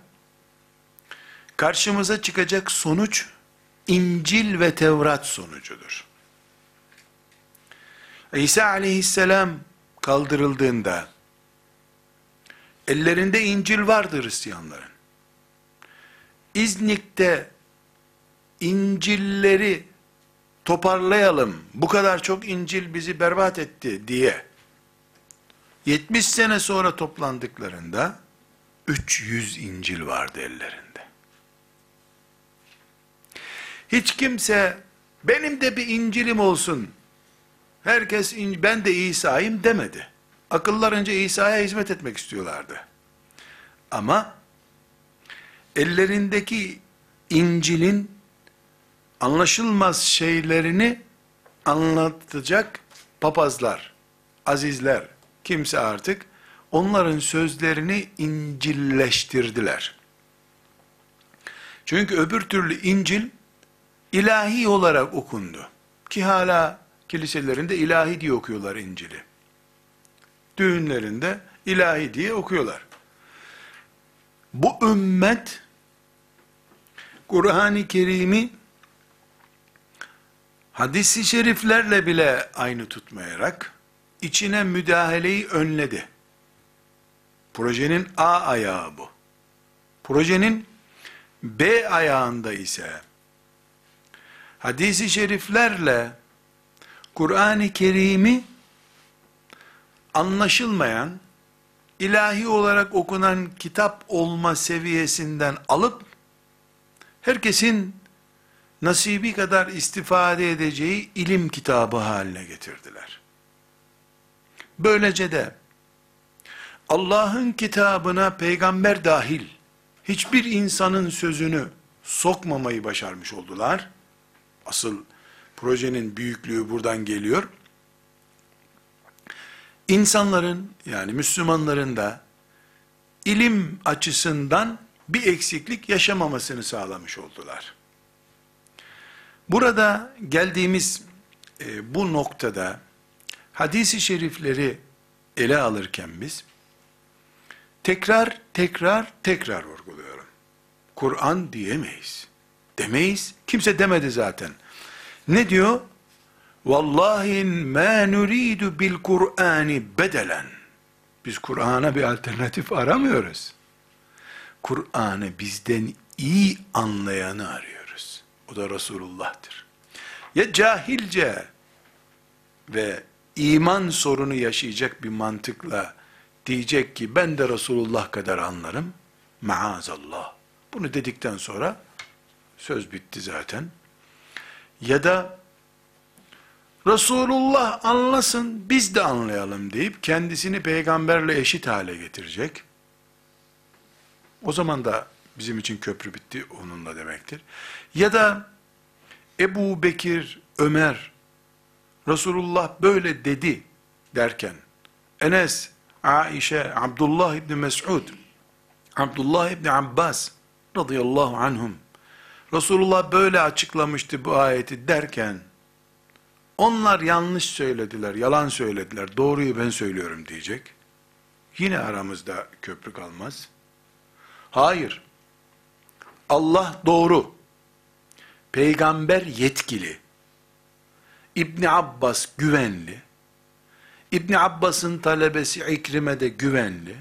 karşımıza çıkacak sonuç İncil ve Tevrat sonucudur. İsa aleyhisselam kaldırıldığında ellerinde İncil vardı Hristiyanların. İznik'te İncilleri toparlayalım, bu kadar çok İncil bizi berbat etti diye 70 sene sonra toplandıklarında 300 İncil vardı ellerinde. Hiç kimse benim de bir İncil'im olsun, herkes ben de İsa'yım demedi. Akıllarınca İsa'ya hizmet etmek istiyorlardı. Ama ellerindeki İncil'in anlaşılmaz şeylerini anlatacak papazlar, azizler, kimse artık onların sözlerini incilleştirdiler. Çünkü öbür türlü İncil ilahi olarak okundu. Ki hala kiliselerinde ilahi diye okuyorlar İncil'i. Düğünlerinde ilahi diye okuyorlar. Bu ümmet Kur'an-ı Kerim'i hadisi şeriflerle bile aynı tutmayarak içine müdahaleyi önledi. Projenin A ayağı bu. Projenin B ayağında ise hadisi şeriflerle Kur'an-ı Kerim'i anlaşılmayan, ilahi olarak okunan kitap olma seviyesinden alıp, herkesin nasibi kadar istifade edeceği ilim kitabı haline getirdiler. Böylece de, Allah'ın kitabına peygamber dahil, hiçbir insanın sözünü sokmamayı başarmış oldular. Asıl projenin büyüklüğü buradan geliyor. İnsanların yani Müslümanların da ilim açısından bir eksiklik yaşamamasını sağlamış oldular. Burada geldiğimiz e, bu noktada hadisi şerifleri ele alırken biz tekrar tekrar tekrar vurguluyorum. Kur'an diyemeyiz. Demeyiz. Kimse demedi zaten. Ne diyor? Vallahi ma nuridu bil Kur'ani bedelen. Biz Kur'an'a bir alternatif aramıyoruz. Kur'an'ı bizden iyi anlayanı arıyoruz. O da Resulullah'tır. Ya cahilce ve iman sorunu yaşayacak bir mantıkla diyecek ki ben de Resulullah kadar anlarım. Maazallah. Bunu dedikten sonra söz bitti zaten. Ya da Resulullah anlasın biz de anlayalım deyip kendisini peygamberle eşit hale getirecek. O zaman da bizim için köprü bitti onunla demektir. Ya da Ebu Bekir, Ömer, Resulullah böyle dedi derken, Enes, Aişe, Abdullah İbni Mes'ud, Abdullah İbni Abbas, radıyallahu anhum, Resulullah böyle açıklamıştı bu ayeti derken, onlar yanlış söylediler, yalan söylediler, doğruyu ben söylüyorum diyecek. Yine aramızda köprü kalmaz. Hayır. Allah doğru. Peygamber yetkili. İbni Abbas güvenli. İbni Abbas'ın talebesi İkrime de güvenli.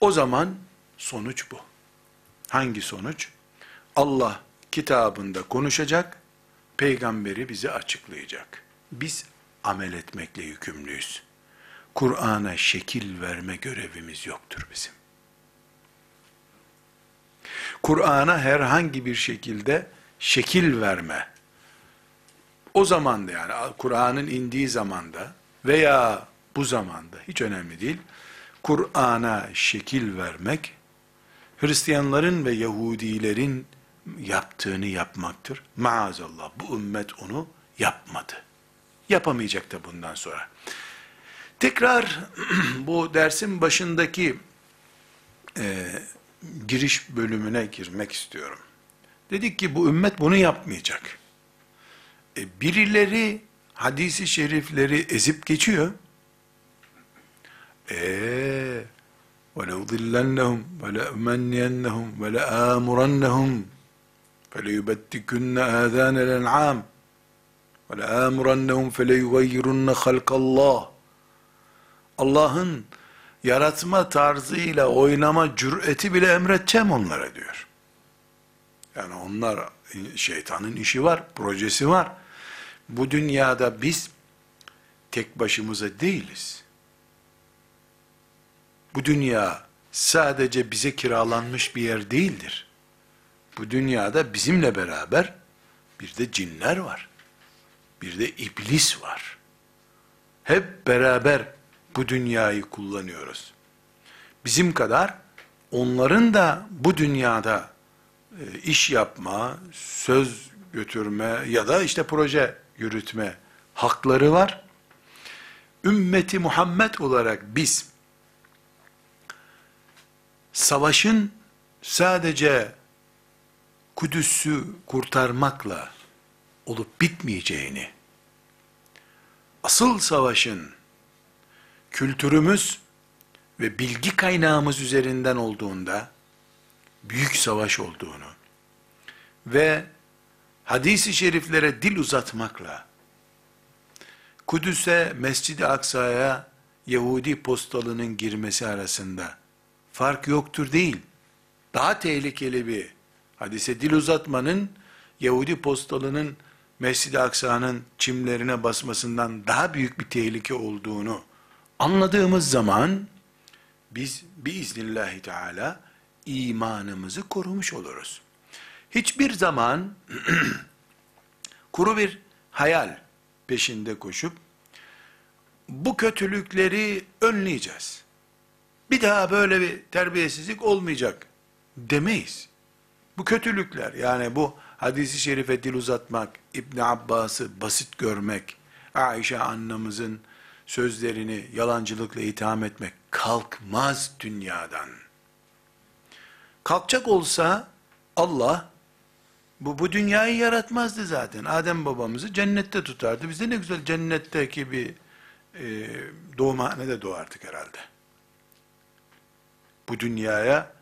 O zaman sonuç bu. Hangi sonuç? Allah kitabında konuşacak, peygamberi bize açıklayacak. Biz amel etmekle yükümlüyüz. Kur'an'a şekil verme görevimiz yoktur bizim. Kur'an'a herhangi bir şekilde şekil verme, o zamanda yani Kur'an'ın indiği zamanda veya bu zamanda hiç önemli değil, Kur'an'a şekil vermek, Hristiyanların ve Yahudilerin yaptığını yapmaktır. Maazallah bu ümmet onu yapmadı. Yapamayacak da bundan sonra. Tekrar bu dersin başındaki e, giriş bölümüne girmek istiyorum. Dedik ki bu ümmet bunu yapmayacak. E, birileri hadisi şerifleri ezip geçiyor. Eee وَلَوْضِلَّنَّهُمْ وَلَأُمَنِّيَنَّهُمْ وَلَآمُرَنَّهُمْ فَلَيُبَتِّكُنَّ آذَانَ الْاَنْعَامِ وَلَآمُرَنَّهُمْ فَلَيُغَيِّرُنَّ خَلْقَ اللّٰهِ Allah'ın yaratma tarzıyla oynama cüreti bile emredeceğim onlara diyor. Yani onlar şeytanın işi var, projesi var. Bu dünyada biz tek başımıza değiliz. Bu dünya sadece bize kiralanmış bir yer değildir. Bu dünyada bizimle beraber bir de cinler var. Bir de iblis var. Hep beraber bu dünyayı kullanıyoruz. Bizim kadar onların da bu dünyada e, iş yapma, söz götürme ya da işte proje yürütme hakları var. Ümmeti Muhammed olarak biz savaşın sadece Kudüs'ü kurtarmakla olup bitmeyeceğini, asıl savaşın kültürümüz ve bilgi kaynağımız üzerinden olduğunda, büyük savaş olduğunu ve hadisi şeriflere dil uzatmakla, Kudüs'e, Mescid-i Aksa'ya Yahudi postalının girmesi arasında fark yoktur değil. Daha tehlikeli bir hadise dil uzatmanın Yahudi postalının Mescid-i Aksa'nın çimlerine basmasından daha büyük bir tehlike olduğunu anladığımız zaman biz biiznillahü teala imanımızı korumuş oluruz. Hiçbir zaman kuru bir hayal peşinde koşup bu kötülükleri önleyeceğiz. Bir daha böyle bir terbiyesizlik olmayacak demeyiz. Bu kötülükler yani bu hadisi şerife dil uzatmak, İbn Abbas'ı basit görmek, Ayşe annemizin sözlerini yalancılıkla itham etmek kalkmaz dünyadan. Kalkacak olsa Allah bu, bu dünyayı yaratmazdı zaten. Adem babamızı cennette tutardı. Biz de ne güzel cennetteki bir e, doğumhanede doğardık herhalde. Bu dünyaya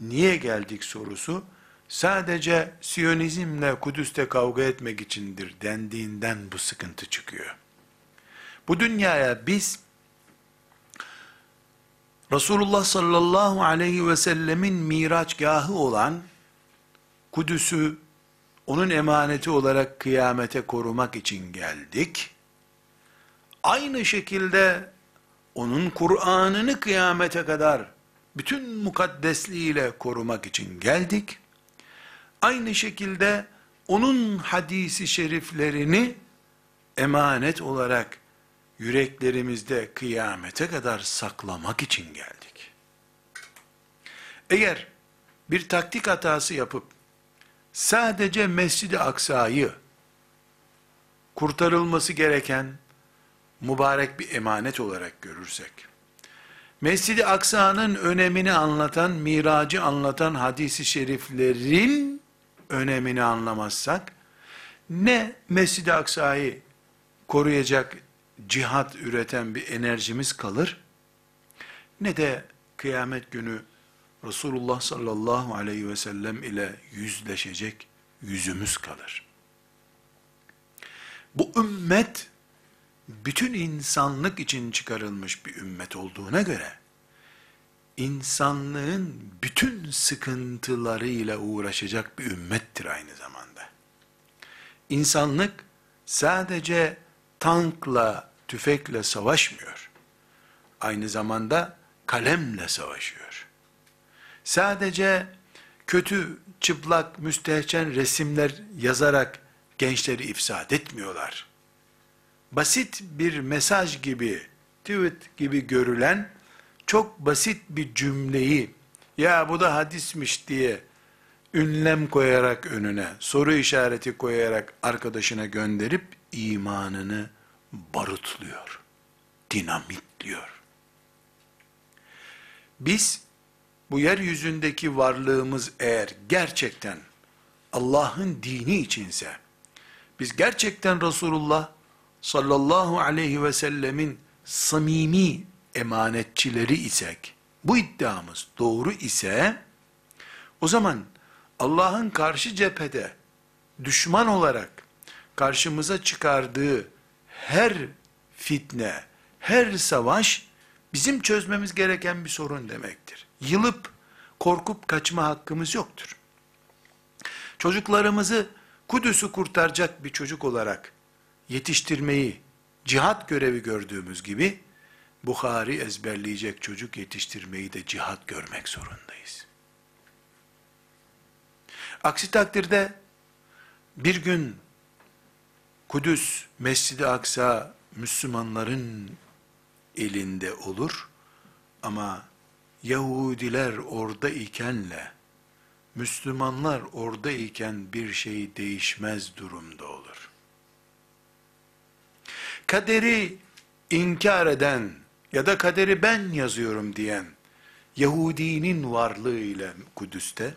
niye geldik sorusu sadece Siyonizmle Kudüs'te kavga etmek içindir dendiğinden bu sıkıntı çıkıyor. Bu dünyaya biz Resulullah sallallahu aleyhi ve sellemin miraçgahı olan Kudüs'ü onun emaneti olarak kıyamete korumak için geldik. Aynı şekilde onun Kur'an'ını kıyamete kadar bütün mukaddesliğiyle korumak için geldik. Aynı şekilde onun hadisi şeriflerini emanet olarak yüreklerimizde kıyamete kadar saklamak için geldik. Eğer bir taktik hatası yapıp sadece Mescid-i Aksa'yı kurtarılması gereken mübarek bir emanet olarak görürsek, Mescid-i Aksa'nın önemini anlatan, miracı anlatan hadisi şeriflerin önemini anlamazsak, ne Mescid-i Aksa'yı koruyacak cihat üreten bir enerjimiz kalır, ne de kıyamet günü Resulullah sallallahu aleyhi ve sellem ile yüzleşecek yüzümüz kalır. Bu ümmet, bütün insanlık için çıkarılmış bir ümmet olduğuna göre, insanlığın bütün sıkıntılarıyla uğraşacak bir ümmettir aynı zamanda. İnsanlık sadece tankla, tüfekle savaşmıyor. aynı zamanda kalemle savaşıyor. Sadece kötü, çıplak, müstehcen resimler yazarak gençleri ifsad etmiyorlar. Basit bir mesaj gibi, tweet gibi görülen çok basit bir cümleyi ya bu da hadismiş diye ünlem koyarak önüne, soru işareti koyarak arkadaşına gönderip imanını barutluyor, dinamitliyor. Biz bu yeryüzündeki varlığımız eğer gerçekten Allah'ın dini içinse, biz gerçekten Resulullah sallallahu aleyhi ve sellemin samimi emanetçileri isek, bu iddiamız doğru ise, o zaman Allah'ın karşı cephede düşman olarak karşımıza çıkardığı her fitne, her savaş bizim çözmemiz gereken bir sorun demektir. Yılıp korkup kaçma hakkımız yoktur. Çocuklarımızı Kudüs'ü kurtaracak bir çocuk olarak yetiştirmeyi cihat görevi gördüğümüz gibi Bukhari ezberleyecek çocuk yetiştirmeyi de cihat görmek zorundayız. Aksi takdirde bir gün Kudüs, Mescid-i Aksa Müslümanların elinde olur ama Yahudiler orada ikenle Müslümanlar orada iken bir şey değişmez durumda olur. Kaderi inkar eden ya da kaderi ben yazıyorum diyen Yahudinin varlığı ile Kudüs'te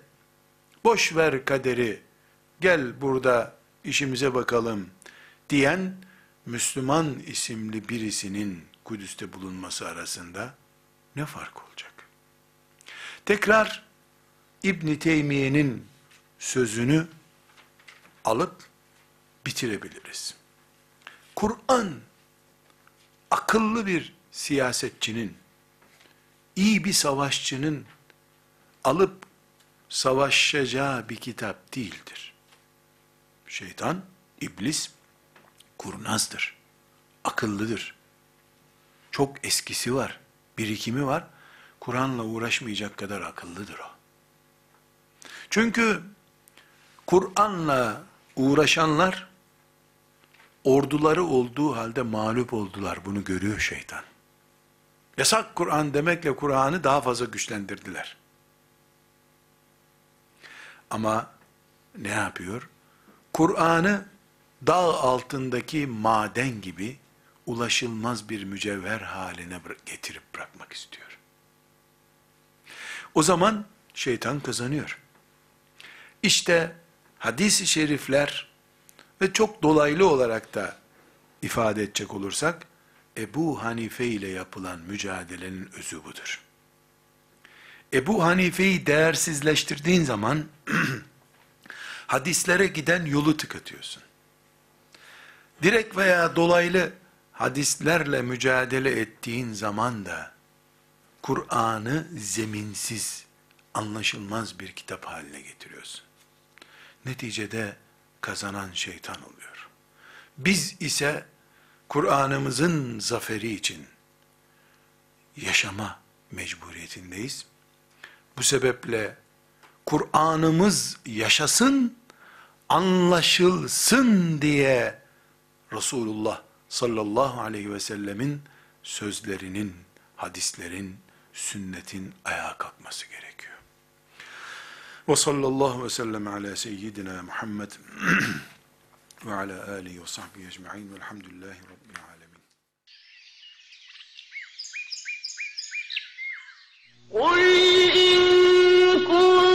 boş ver kaderi gel burada işimize bakalım diyen Müslüman isimli birisinin Kudüs'te bulunması arasında ne fark olacak? Tekrar İbn Teymiye'nin sözünü alıp bitirebiliriz. Kur'an akıllı bir siyasetçinin, iyi bir savaşçının alıp savaşacağı bir kitap değildir. Şeytan, iblis kurnazdır, akıllıdır. Çok eskisi var, birikimi var. Kur'an'la uğraşmayacak kadar akıllıdır o. Çünkü Kur'an'la uğraşanlar orduları olduğu halde mağlup oldular. Bunu görüyor şeytan. Yasak Kur'an demekle Kur'an'ı daha fazla güçlendirdiler. Ama ne yapıyor? Kur'an'ı dağ altındaki maden gibi ulaşılmaz bir mücevher haline getirip bırakmak istiyor. O zaman şeytan kazanıyor. İşte hadis-i şerifler ve çok dolaylı olarak da ifade edecek olursak, Ebu Hanife ile yapılan mücadelenin özü budur. Ebu Hanife'yi değersizleştirdiğin zaman, hadislere giden yolu tıkatıyorsun. Direkt veya dolaylı hadislerle mücadele ettiğin zaman da, Kur'an'ı zeminsiz, anlaşılmaz bir kitap haline getiriyorsun. Neticede kazanan şeytan oluyor. Biz ise Kur'an'ımızın zaferi için yaşama mecburiyetindeyiz. Bu sebeple Kur'an'ımız yaşasın, anlaşılsın diye Resulullah sallallahu aleyhi ve sellemin sözlerinin, hadislerin, sünnetin ayağa kalkması gerekiyor. Ve sallallahu ve sellem ala seyyidina Muhammed ve ala alihi ve sahbihi ecma'in velhamdülillahi قل إن كنتم